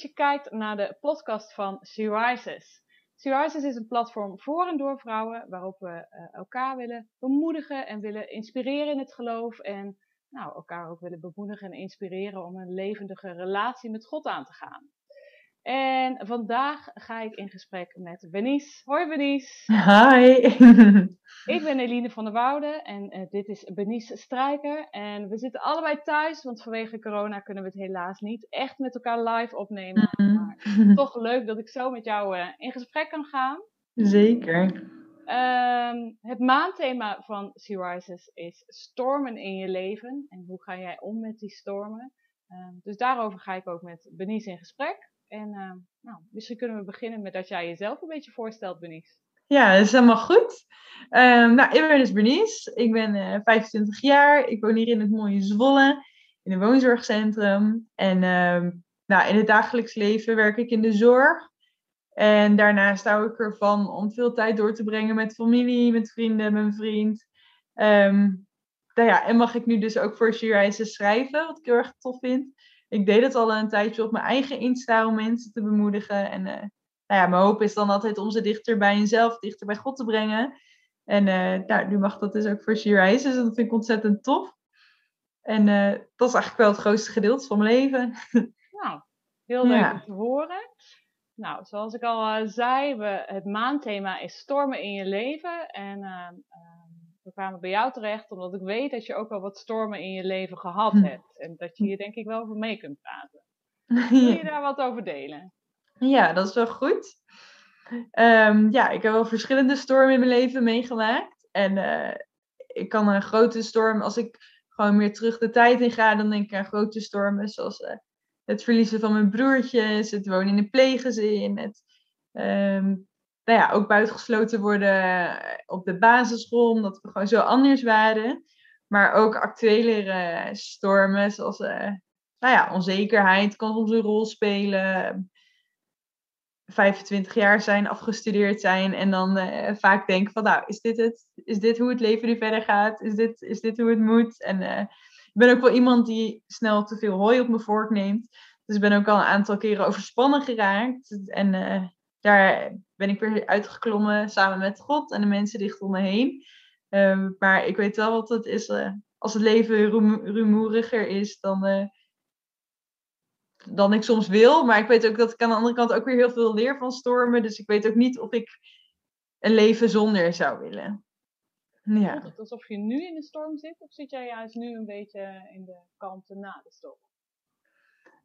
Dat je kijkt naar de podcast van She Rises. She Rises is een platform voor en door vrouwen waarop we uh, elkaar willen bemoedigen en willen inspireren in het geloof en nou, elkaar ook willen bemoedigen en inspireren om een levendige relatie met God aan te gaan. En vandaag ga ik in gesprek met Benice. Hoi Benice. Hi. ik ben Eline van der Woude en uh, dit is Benice Strijker. En we zitten allebei thuis, want vanwege corona kunnen we het helaas niet echt met elkaar live opnemen. Mm. Maar toch leuk dat ik zo met jou uh, in gesprek kan gaan. Zeker. Um, het maandthema van Sea Rises is stormen in je leven. En hoe ga jij om met die stormen? Um, dus daarover ga ik ook met Benice in gesprek. En uh, nou, misschien kunnen we beginnen met dat jij jezelf een beetje voorstelt, Benice. Ja, dat is helemaal goed. Um, nou, ik ben dus Bernice. Ik ben uh, 25 jaar. Ik woon hier in het mooie Zwolle, in een woonzorgcentrum. En um, nou, in het dagelijks leven werk ik in de zorg. En daarnaast hou ik ervan om veel tijd door te brengen met familie, met vrienden, met mijn vriend. Um, nou ja, en mag ik nu dus ook voor She schrijven, wat ik heel erg tof vind ik deed het al een tijdje op mijn eigen Insta om mensen te bemoedigen. En uh, nou ja, mijn hoop is dan altijd om ze dichter bij jezelf, dichter bij God te brengen. En uh, nou, nu mag dat dus ook voor She Rises. Dus dat vind ik ontzettend tof. En uh, dat is eigenlijk wel het grootste gedeelte van mijn leven. Nou, heel leuk ja. om te horen. Nou, zoals ik al zei, we, het maandthema is stormen in je leven. En we kwamen bij jou terecht omdat ik weet dat je ook wel wat stormen in je leven gehad Hm. hebt. En dat je hier denk ik wel over mee kunt praten. Wil je daar wat over delen? Ja, dat is wel goed. Um, ja, ik heb wel verschillende stormen in mijn leven meegemaakt. En uh, ik kan een grote storm, als ik gewoon meer terug de tijd in ga, dan denk ik aan grote stormen zoals uh, het verliezen van mijn broertjes, het wonen in een pleeggezin, het um, nou ja, ook buitengesloten worden op de basisschool, omdat we gewoon zo anders waren. Maar ook actuelere stormen, zoals nou ja, onzekerheid kan soms een rol spelen. 25 jaar zijn, afgestudeerd zijn en dan uh, vaak denken van nou, is dit het? Is dit hoe het leven nu verder gaat? Is dit, is dit hoe het moet? En uh, ik ben ook wel iemand die snel te veel hooi op mijn vork neemt. Dus ik ben ook al een aantal keren overspannen geraakt. En uh, daar ben ik weer uitgeklommen samen met God en de mensen dicht om me heen. Um, maar ik weet wel wat het is. Als het leven rumo rumoeriger is dan, dan ik soms wil. Maar ik weet ook dat ik aan de andere kant ook weer heel veel leer van stormen. Dus ik weet ook niet of ik een leven zonder zou willen. Ja. Voelt het alsof je nu in de storm zit? Of zit jij juist nu een beetje in de kalmte na de storm?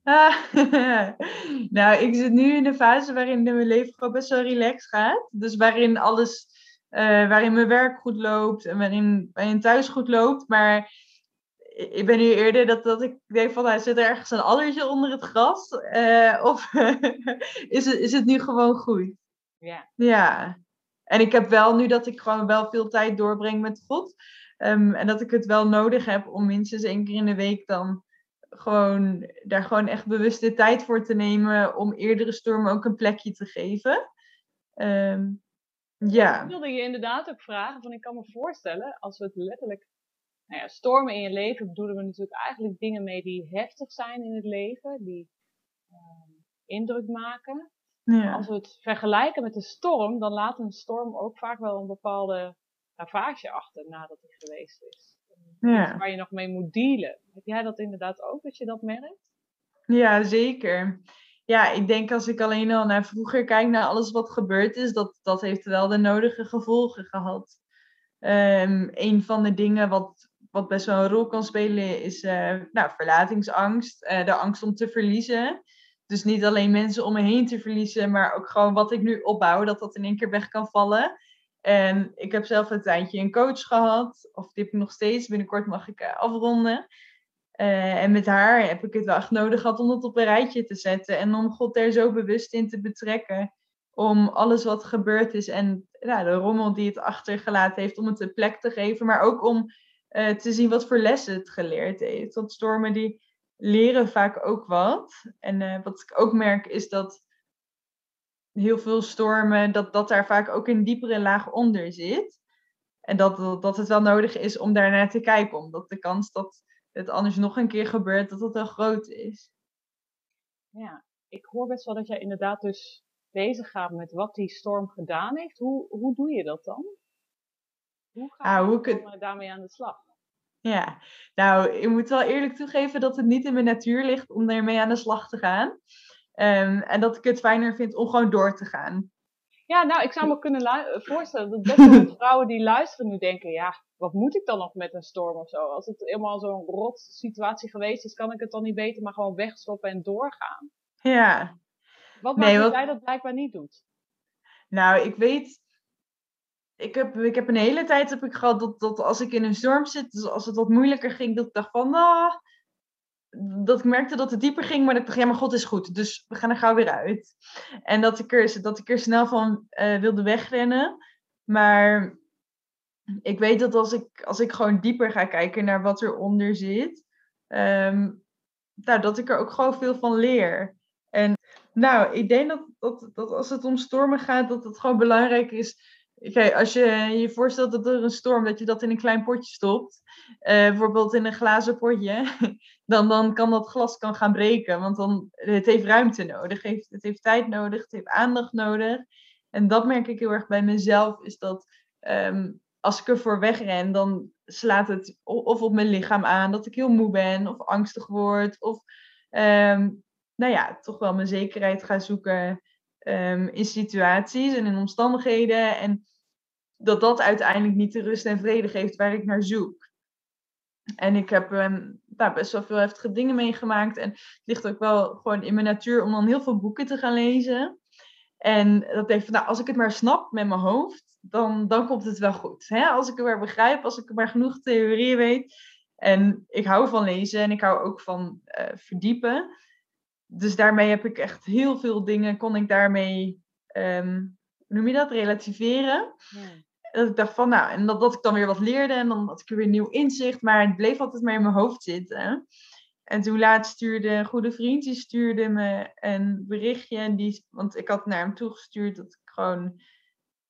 Ah, nou, ik zit nu in een fase waarin mijn leven gewoon best wel relaxed gaat. Dus waarin alles, uh, waarin mijn werk goed loopt en waarin, waarin thuis goed loopt. Maar ik ben nu eerder dat, dat ik denk van, nou, zit er ergens een allertje onder het gras? Uh, of is, het, is het nu gewoon goed? Ja. Ja. En ik heb wel nu dat ik gewoon wel veel tijd doorbreng met God. Um, en dat ik het wel nodig heb om minstens één keer in de week dan gewoon daar gewoon echt bewust de tijd voor te nemen om eerdere stormen ook een plekje te geven. Um, ja. Ik wilde je inderdaad ook vragen, van ik kan me voorstellen, als we het letterlijk, nou ja, stormen in je leven bedoelen we natuurlijk eigenlijk dingen mee die heftig zijn in het leven, die uh, indruk maken. Ja. Als we het vergelijken met een storm, dan laat een storm ook vaak wel een bepaalde ravage achter nadat hij geweest is ja. waar je nog mee moet dealen. Heb jij dat inderdaad ook, dat je dat merkt? Ja, zeker. Ja, ik denk als ik alleen al naar vroeger kijk, naar alles wat gebeurd is, dat, dat heeft wel de nodige gevolgen gehad. Um, een van de dingen wat, wat best wel een rol kan spelen is uh, nou, verlatingsangst, uh, de angst om te verliezen. Dus niet alleen mensen om me heen te verliezen, maar ook gewoon wat ik nu opbouw, dat dat in één keer weg kan vallen. En ik heb zelf een tijdje een coach gehad, of die ik nog steeds. Binnenkort mag ik uh, afronden. En met haar heb ik het wel echt nodig gehad om dat op een rijtje te zetten. En om God er zo bewust in te betrekken. Om alles wat gebeurd is en ja, de rommel die het achtergelaten heeft, om het een plek te geven. Maar ook om uh, te zien wat voor lessen het geleerd heeft. Want stormen die leren vaak ook wat. En wat ik ook merk is dat heel veel stormen, dat, dat daar vaak ook een diepere laag onder zit. En dat, dat, het wel nodig is om daarnaar te kijken, omdat de kans dat het anders nog een keer gebeurt, dat dat wel groot is. Ja, ik hoor best wel dat jij inderdaad dus bezig gaat met wat die storm gedaan heeft. Hoe, hoe doe je dat dan? Hoe ga Ah, je hoe ik het- dan, eh, daarmee aan de slag? Ja, nou, ik moet wel eerlijk toegeven dat het niet in mijn natuur ligt om ermee aan de slag te gaan. Ehm, en dat ik het fijner vind om gewoon door te gaan. Ja, nou, ik zou me kunnen lu- voorstellen dat best wel vrouwen die luisteren nu denken, ja, wat moet ik dan nog met een storm of zo? Als het helemaal zo'n rot situatie geweest is, kan ik het dan niet beter maar gewoon wegstoppen en doorgaan? Ja, Wat Nee, maakt dat jij dat blijkbaar niet doet? nou, ik weet. Ik heb, ik heb een hele tijd heb ik gehad dat, dat als ik in een storm zit, dus als het wat moeilijker ging, dat ik dacht van, ah, dat ik merkte dat het dieper ging, maar dat ik dacht, ja, maar God is goed, dus we gaan er gauw weer uit. En dat ik er, dat ik er snel van eh, wilde wegrennen. Maar ik weet dat als ik, als ik gewoon dieper ga kijken naar wat eronder zit, ehm, nou, dat ik er ook gewoon veel van leer. En nou, ik denk dat, dat, dat als het om stormen gaat, dat het gewoon belangrijk is. Kijk, als je je voorstelt dat er een storm, dat je dat in een klein potje stopt, eh, bijvoorbeeld in een glazen potje, dan, dan kan dat glas kan gaan breken. Want dan, het heeft ruimte nodig, het heeft, tijd nodig, het heeft aandacht nodig. En dat merk ik heel erg bij mezelf, is dat ehm, als ik ervoor wegren, dan slaat het of op mijn lichaam aan dat ik heel moe ben of angstig word. Of ehm, nou ja, toch wel mijn zekerheid ga zoeken ehm, in situaties en in omstandigheden. En dat dat uiteindelijk niet de rust en vrede geeft waar ik naar zoek. En ik heb nou, best wel veel heftige dingen meegemaakt. En het ligt ook wel gewoon in mijn natuur om dan heel veel boeken te gaan lezen. En dat van, nou, als ik het maar snap met mijn hoofd, dan, dan komt het wel goed. Hè? Als ik het maar begrijp, als ik maar genoeg theorieën weet. En ik hou van lezen en ik hou ook van eh, verdiepen. Dus daarmee heb ik echt heel veel dingen, kon ik daarmee, ehm, noem je dat, relativeren. Dat ik dacht van, nou, en dat, dat ik dan weer wat leerde en dan had ik weer nieuw inzicht. Maar het bleef altijd maar in mijn hoofd zitten. En toen laatst stuurde een goede vriend, die stuurde me een berichtje. En die, want ik had naar hem toegestuurd dat ik gewoon,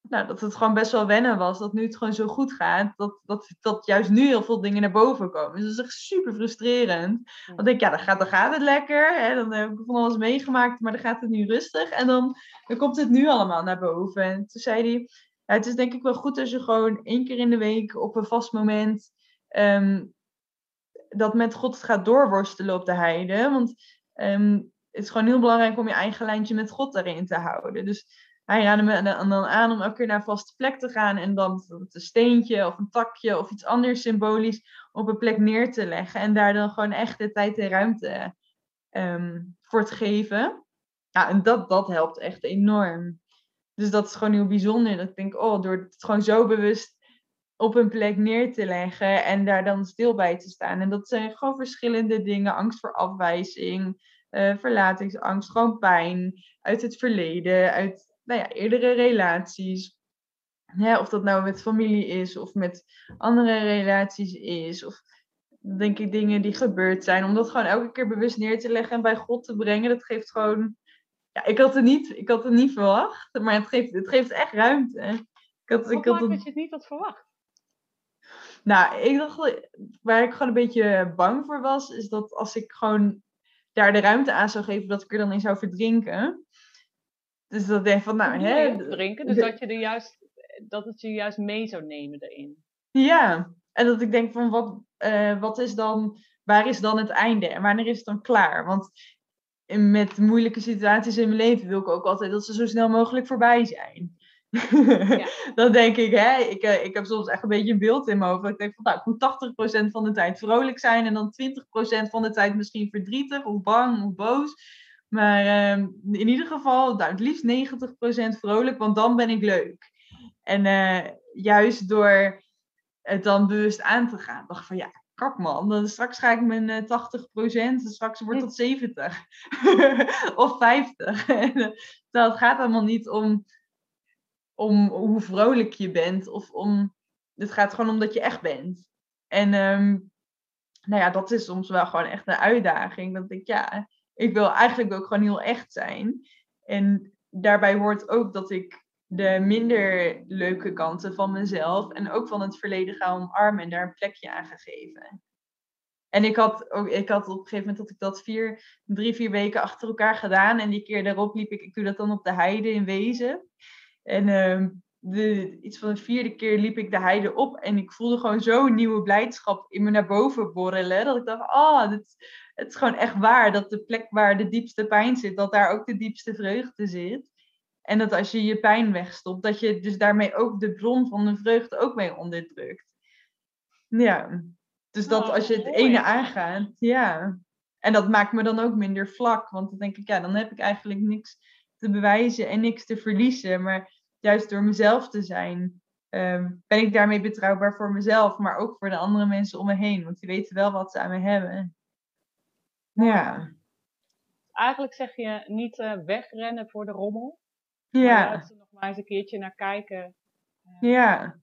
nou, dat het gewoon best wel wennen was. Dat nu het gewoon zo goed gaat. Dat, dat, dat juist nu heel veel dingen naar boven komen. Dus dat is echt super frustrerend. Dan denk ik, ja, dan gaat, dan gaat het lekker. Hè? Dan heb ik van alles meegemaakt, maar dan gaat het nu rustig. En dan, dan komt het nu allemaal naar boven. En toen zei hij, ja, het is denk ik wel goed als je gewoon één keer in de week op een vast moment ehm, dat met God gaat doorworstelen op de heide. Want ehm, het is gewoon heel belangrijk om je eigen lijntje met God daarin te houden. Dus hij raadde me dan aan om elke keer naar een vaste plek te gaan en dan een steentje of een takje of iets anders symbolisch op een plek neer te leggen. En daar dan gewoon echt de tijd en ruimte ehm, voor te geven. Ja, en dat, dat helpt echt enorm. Dus dat is gewoon heel bijzonder. Dat ik denk, oh, door het gewoon zo bewust op een plek neer te leggen en daar dan stil bij te staan. En dat zijn gewoon verschillende dingen. Angst voor afwijzing, eh, verlatingsangst, gewoon pijn uit het verleden, uit nou ja, eerdere relaties. Ja, of dat nou met familie is of met andere relaties is. Of denk ik dingen die gebeurd zijn. Om dat gewoon elke keer bewust neer te leggen en bij God te brengen. Dat geeft gewoon... Ja, ik had het niet, ik had het niet verwacht. Maar het geeft, het geeft echt ruimte. Ik had, Wat ik had het- dat je het niet had verwacht? nou, ik dacht, waar ik gewoon een beetje bang voor was, is dat als ik gewoon daar de ruimte aan zou geven, dat ik er dan in zou verdrinken. Dus dat ik denk van, nou, hè, drinken, dus dat, je er juist, dat het je juist mee zou nemen erin. ja. En dat ik denk van, wat, eh, wat is dan, waar is dan het einde en wanneer is het dan klaar? Want met moeilijke situaties in mijn leven wil ik ook altijd dat ze zo snel mogelijk voorbij zijn. dan denk ik, hè, ik, eh, ik heb soms echt een beetje een beeld in mijn hoofd. dat Ik denk van, nou, ik moet 80% van de tijd vrolijk zijn en dan 20% van de tijd misschien verdrietig of bang of boos. Maar ehm, in ieder geval, nou, het liefst 90% vrolijk, want dan ben ik leuk. En eh, juist door het dan bewust aan te gaan, dacht van ja, kak man, dan straks ga ik mijn eh, 80%, en straks wordt dat 70 of 50. En, eh, Terwijl het gaat allemaal niet om, om hoe vrolijk je bent, of om, het gaat gewoon om dat je echt bent. En ehm, nou ja, dat is soms wel gewoon echt een uitdaging. Dat ik, ja, ik wil eigenlijk ook gewoon heel echt zijn. En daarbij hoort ook dat ik de minder leuke kanten van mezelf en ook van het verleden ga omarmen en daar een plekje aan ga geven. En ik had, ook, ik had op een gegeven moment dat ik dat vier, drie, vier weken achter elkaar gedaan. En die keer daarop liep ik, ik doe dat dan op de heide in Wezen. En uh, de, iets van de vierde keer liep ik de heide op. En ik voelde gewoon zo'n nieuwe blijdschap in me naar boven borrelen. Dat ik dacht, ah, dit, het is gewoon echt waar. Dat de plek waar de diepste pijn zit, dat daar ook de diepste vreugde zit. En dat als je je pijn wegstopt, dat je dus daarmee ook de bron van de vreugde ook mee onderdrukt. Ja, dus dat Oh, als je het mooi. ene aangaat, ja. En dat maakt me dan ook minder vlak, want dan denk ik, ja, dan heb ik eigenlijk niks te bewijzen en niks te verliezen. Maar juist door mezelf te zijn, ehm, ben ik daarmee betrouwbaar voor mezelf, maar ook voor de andere mensen om me heen, want die weten wel wat ze aan me hebben. Ja, Eigenlijk zeg je niet eh, wegrennen voor de rommel. Ja, juist er nog maar eens een keertje naar kijken. Eh, ja,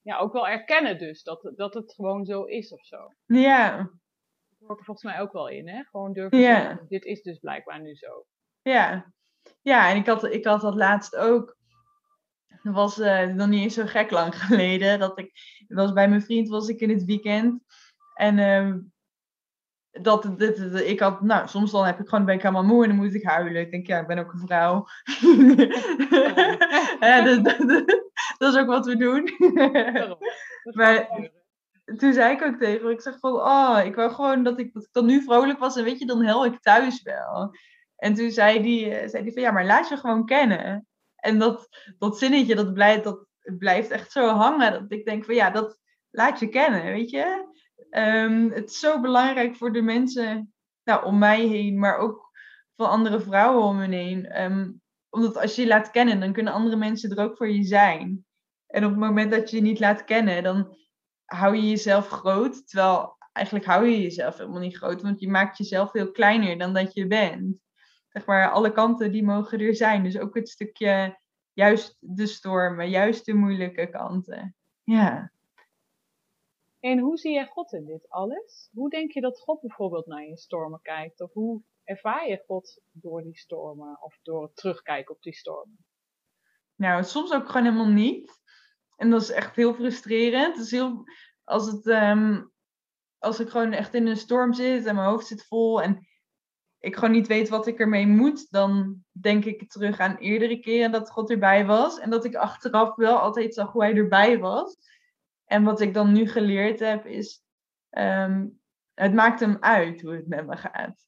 ja, ook wel erkennen dus dat, dat het gewoon zo is of zo. ja, Dat hoort er volgens mij ook wel in, hè? Gewoon durven Ja. zeggen, dit is dus blijkbaar nu zo. ja. Ja, en ik had, ik had dat laatst ook. Dat was eh, nog niet eens zo gek lang geleden. Dat ik, dat was bij mijn vriend was ik in het weekend. En ehm, dat, ik had, nou, soms dan heb ik gewoon, ben ik helemaal moe en dan moet ik huilen. Ik denk, ja, ik ben ook een vrouw. Ja, dat, dat- is ook wat we doen. Maar-. Toen zei ik ook tegen haar, ik zeg van, oh, ik wou gewoon dat ik, dat ik dan nu vrolijk was en weet je, dan hel ik thuis wel. En toen zei die, eh, zei die van, ja, maar laat je gewoon kennen. En dat, dat zinnetje, dat blijft, dat blijft echt zo hangen, dat ik denk van, ja, dat laat je kennen, weet je. Ehm, het is zo belangrijk voor de mensen nou, om mij heen, maar ook voor andere vrouwen om me heen. Ehm, omdat als je je laat kennen, dan kunnen andere mensen er ook voor je zijn. En op het moment dat je je niet laat kennen, dan hou je jezelf groot. Terwijl eigenlijk hou je jezelf helemaal niet groot, want je maakt jezelf veel kleiner dan dat je bent. Zeg maar, alle kanten die mogen er zijn. Dus ook het stukje, juist de stormen, juist de moeilijke kanten. Ja. En hoe zie jij God in dit alles? Hoe denk je dat God bijvoorbeeld naar je stormen kijkt? Of hoe ervaar je God door die stormen? Of door het terugkijken op die stormen? Nou, soms ook gewoon helemaal niet. En dat is echt heel frustrerend. Het is heel, als, het, ehm, als ik gewoon echt in een storm zit en mijn hoofd zit vol en ik gewoon niet weet wat ik ermee moet, dan denk ik terug aan eerdere keren dat God erbij was. En dat ik achteraf wel altijd zag hoe hij erbij was. En wat ik dan nu geleerd heb is, ehm, het maakt hem uit hoe het met me gaat.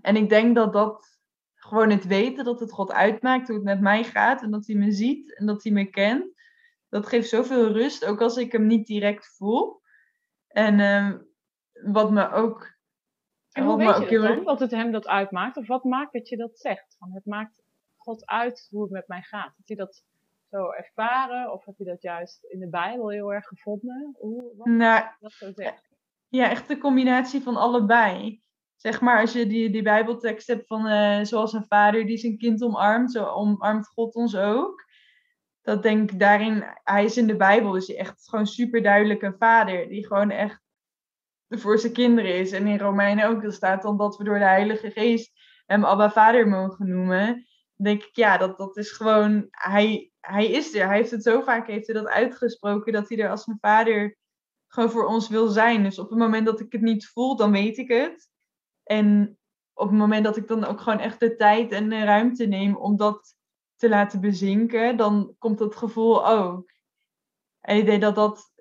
En ik denk dat dat gewoon het weten dat het God uitmaakt hoe het met mij gaat en dat hij me ziet en dat hij me kent. Dat geeft zoveel rust, ook als ik hem niet direct voel. En ehm, wat me ook. En hoe weet je dat dan? Dat het hem dat uitmaakt? Of wat maakt dat je dat zegt? Van het maakt God uit hoe het met mij gaat. Heb je dat zo ervaren? Of heb je dat juist in de Bijbel heel erg gevonden? Hoe, wat Nou, dat zo zegt? Ja, echt de combinatie van allebei. Zeg maar, als je die, die Bijbeltekst hebt van eh, zoals een vader die zijn kind omarmt, zo omarmt God ons ook. Dat denk ik daarin, hij is in de Bijbel, is hij echt gewoon super duidelijk een vader die gewoon echt voor zijn kinderen is. En in Romeinen ook, er staat dan dat we door de Heilige Geest hem Abba Vader mogen noemen. Dan denk ik, ja, dat, dat is gewoon, hij, hij is er. Hij heeft het zo vaak, heeft hij dat uitgesproken, dat hij er als een vader gewoon voor ons wil zijn. Dus op het moment dat ik het niet voel, dan weet ik het. En op het moment dat ik dan ook gewoon echt de tijd en de ruimte neem om dat te laten bezinken, dan komt dat gevoel ook. En ik denk dat dat,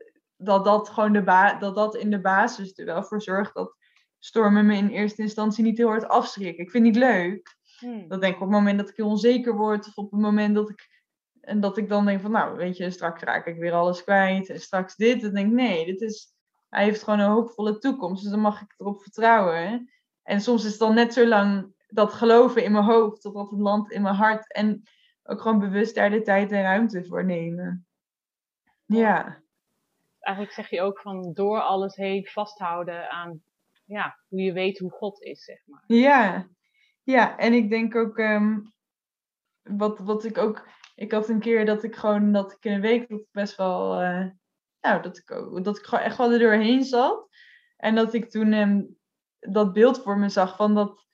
dat, dat, gewoon de ba dat dat in de basis er wel voor zorgt dat stormen me in eerste instantie niet heel hard afschrikken. Ik vind het niet leuk. Hmm. Dat denk ik op het moment dat ik heel onzeker word, of op het moment dat ik. En dat ik dan denk van, nou, weet je, straks raak ik weer alles kwijt. En straks dit. Dan denk ik, nee, dit is. Hij heeft gewoon een hoopvolle toekomst. Dus dan mag ik erop vertrouwen. En soms is het dan net zo lang dat geloven in mijn hoofd, totdat het landt in mijn hart. En ook gewoon bewust daar de tijd en ruimte voor nemen. Ja, Eigenlijk zeg je ook van door alles heen vasthouden aan ja, hoe je weet hoe God is, zeg maar. ja, ja. En ik denk ook, ehm, wat, wat ik ook, ik had een keer dat ik gewoon, dat ik in een week dat best wel, eh, nou, dat ik, dat ik gewoon echt wel er doorheen zat. En dat ik toen ehm, dat beeld voor me zag van dat,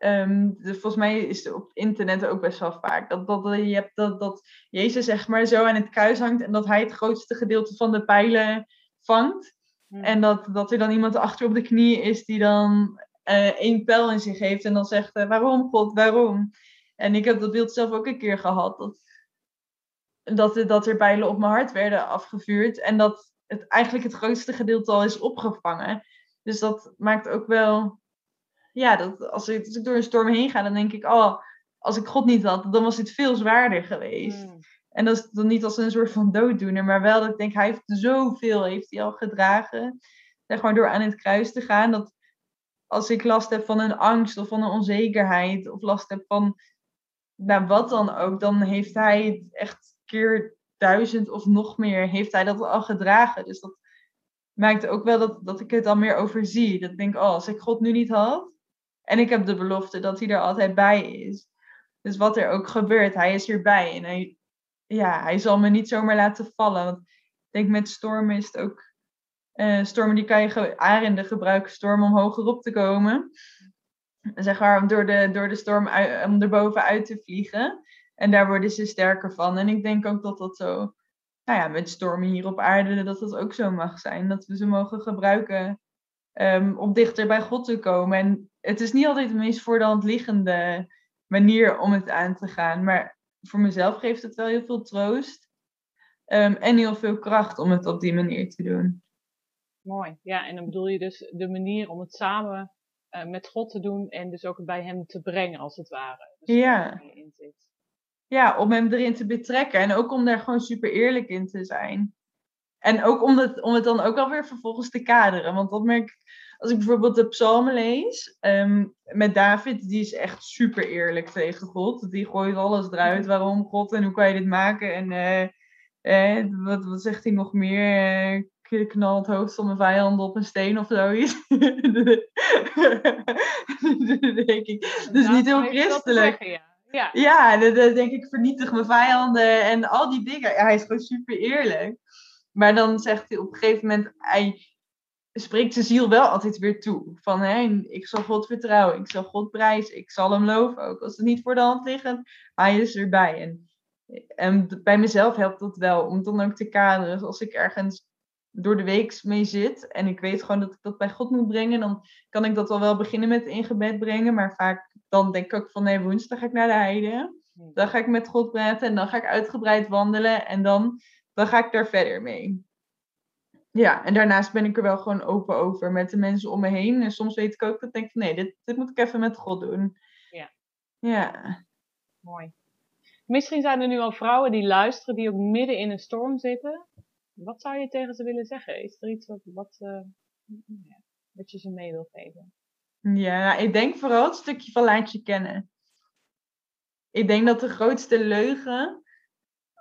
de, volgens mij is het op internet ook best wel vaak, dat, dat, je hebt dat, dat Jezus zeg maar zo aan het kruis hangt en dat hij het grootste gedeelte van de pijlen vangt. Hmm. En dat, dat er dan iemand achter op de knieën is die dan uh, één pijl in zich heeft en dan zegt: uh, Waarom, God, waarom? En ik heb dat beeld zelf ook een keer gehad. Dat, dat, dat er bijlen op mijn hart werden afgevuurd. En dat het eigenlijk het grootste gedeelte al is opgevangen. Dus dat maakt ook wel. Ja, dat als, ik, als ik door een storm heen ga, dan denk ik: Oh, als ik God niet had, dan was dit veel zwaarder geweest. Hmm. En dat is dan niet als een soort van dooddoener, maar wel dat ik denk, hij heeft zoveel, heeft hij al gedragen. Zeg maar door aan het kruis te gaan, dat als ik last heb van een angst of van een onzekerheid, of last heb van, nou wat dan ook, dan heeft hij het echt keer duizend of nog meer, heeft hij dat al gedragen. Dus dat maakt ook wel dat, dat ik het dan meer overzie. Dat ik denk, oh, als ik God nu niet had, en ik heb de belofte dat hij er altijd bij is. Dus wat er ook gebeurt, hij is erbij. En hij, ja, hij zal me niet zomaar laten vallen. Want ik denk met stormen is het ook. Uh, stormen die kan je arenden gebruiken, storm om hoger op te komen. Zeg maar om door de, door de storm om erboven uit te vliegen. En daar worden ze sterker van. En ik denk ook dat dat zo, nou ja, met stormen hier op aarde, dat dat ook zo mag zijn. Dat we ze mogen gebruiken um, om dichter bij God te komen. En het is niet altijd de meest voor de hand liggende manier om het aan te gaan. Maar voor mezelf geeft het wel heel veel troost. Um, en heel veel kracht om het op die manier te doen. Mooi. Ja, en dan bedoel je dus de manier om het samen uh, met God te doen en dus ook bij Hem te brengen, als het ware. Dus ja. Ja, om Hem erin te betrekken en ook om daar gewoon super eerlijk in te zijn. En ook om het, om het dan ook alweer vervolgens te kaderen. Want dat merk ik als ik bijvoorbeeld de psalmen lees, ehm, met David, die is echt super eerlijk tegen God. Die gooit alles eruit. Waarom God en hoe kan je dit maken? En uh, uh, wat, wat zegt hij nog meer? Uh, knal het hoofd van mijn vijanden op een steen of zoiets. denk ik. Dus niet heel christelijk. ja. Ja, ja dan, denk ik, vernietig mijn vijanden en al die dingen. Ja, hij is gewoon super eerlijk. Maar dan zegt hij op een gegeven moment, hij, spreekt de ziel wel altijd weer toe. Van hè, ik zal God vertrouwen, ik zal God prijzen, ik zal hem loven ook. Als het niet voor de hand ligt, hij is erbij. En, en bij mezelf helpt dat wel om dan ook te kaderen. Dus als ik ergens door de week mee zit en ik weet gewoon dat ik dat bij God moet brengen, dan kan ik dat al wel beginnen met in gebed brengen. Maar vaak dan denk ik ook van nee, woensdag ga ik naar de heide. Dan ga ik met God praten en dan ga ik uitgebreid wandelen en dan, dan ga ik daar verder mee. Ja, en daarnaast ben ik er wel gewoon open over met de mensen om me heen. En soms weet ik ook dat ik denk van nee, dit, dit moet ik even met God doen. Ja. Ja. Mooi. Misschien zijn er nu al vrouwen die luisteren die ook midden in een storm zitten. Wat zou je tegen ze willen zeggen? Is er iets wat, wat, uh, ja, wat je ze mee wil geven? Ja, nou, ik denk vooral het stukje van laat je kennen. Ik denk dat de grootste leugen,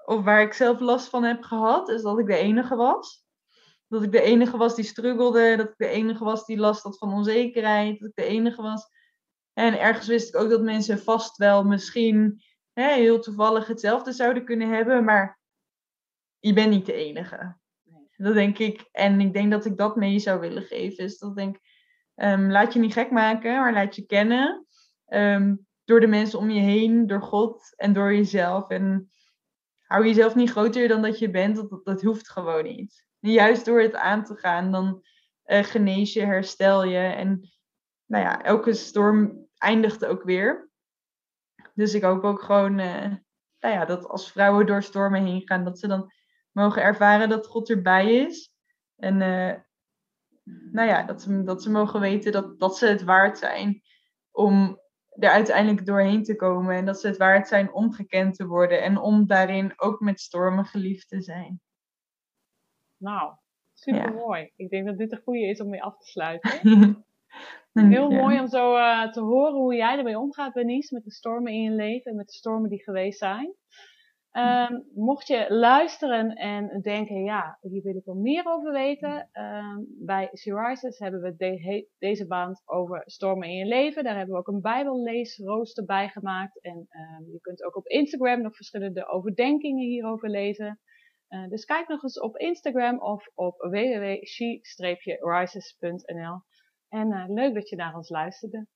of waar ik zelf last van heb gehad, is dat ik de enige was dat ik de enige was die struggelde, dat ik de enige was die last had van onzekerheid, dat ik de enige was. En ergens wist ik ook dat mensen vast wel misschien hè, heel toevallig hetzelfde zouden kunnen hebben, maar je bent niet de enige. Dat denk ik. En ik denk dat ik dat mee zou willen geven. Is dat ik denk, um, laat je niet gek maken, maar laat je kennen. Um, door de mensen om je heen, door God en door jezelf. En hou jezelf niet groter dan dat je bent. Dat, dat hoeft gewoon niet juist door het aan te gaan, dan uh, genees je, herstel je. En nou ja, elke storm eindigt ook weer. Dus ik hoop ook gewoon uh, nou ja, dat als vrouwen door stormen heen gaan, dat ze dan mogen ervaren dat God erbij is. En uh, nou ja, dat ze, dat ze mogen weten dat, dat ze het waard zijn om er uiteindelijk doorheen te komen. En dat ze het waard zijn om gekend te worden en om daarin ook met stormen geliefd te zijn. Nou, super mooi. Ik denk dat dit een goede is om mee af te sluiten. Heel mooi om zo uh, te horen hoe jij ermee omgaat, Benice, met de stormen in je leven en met de stormen die geweest zijn. Um, mocht je luisteren en denken, ja, hier wil ik wel meer over weten. Um, bij Syriza's hebben we de, deze maand over stormen in je leven. Daar hebben we ook een bijbelleesrooster bij gemaakt. En um, je kunt ook op Instagram nog verschillende overdenkingen hierover lezen. Uh, dus kijk nog eens op Instagram of op www.she-rises.nl. En uh, leuk dat je naar ons luisterde.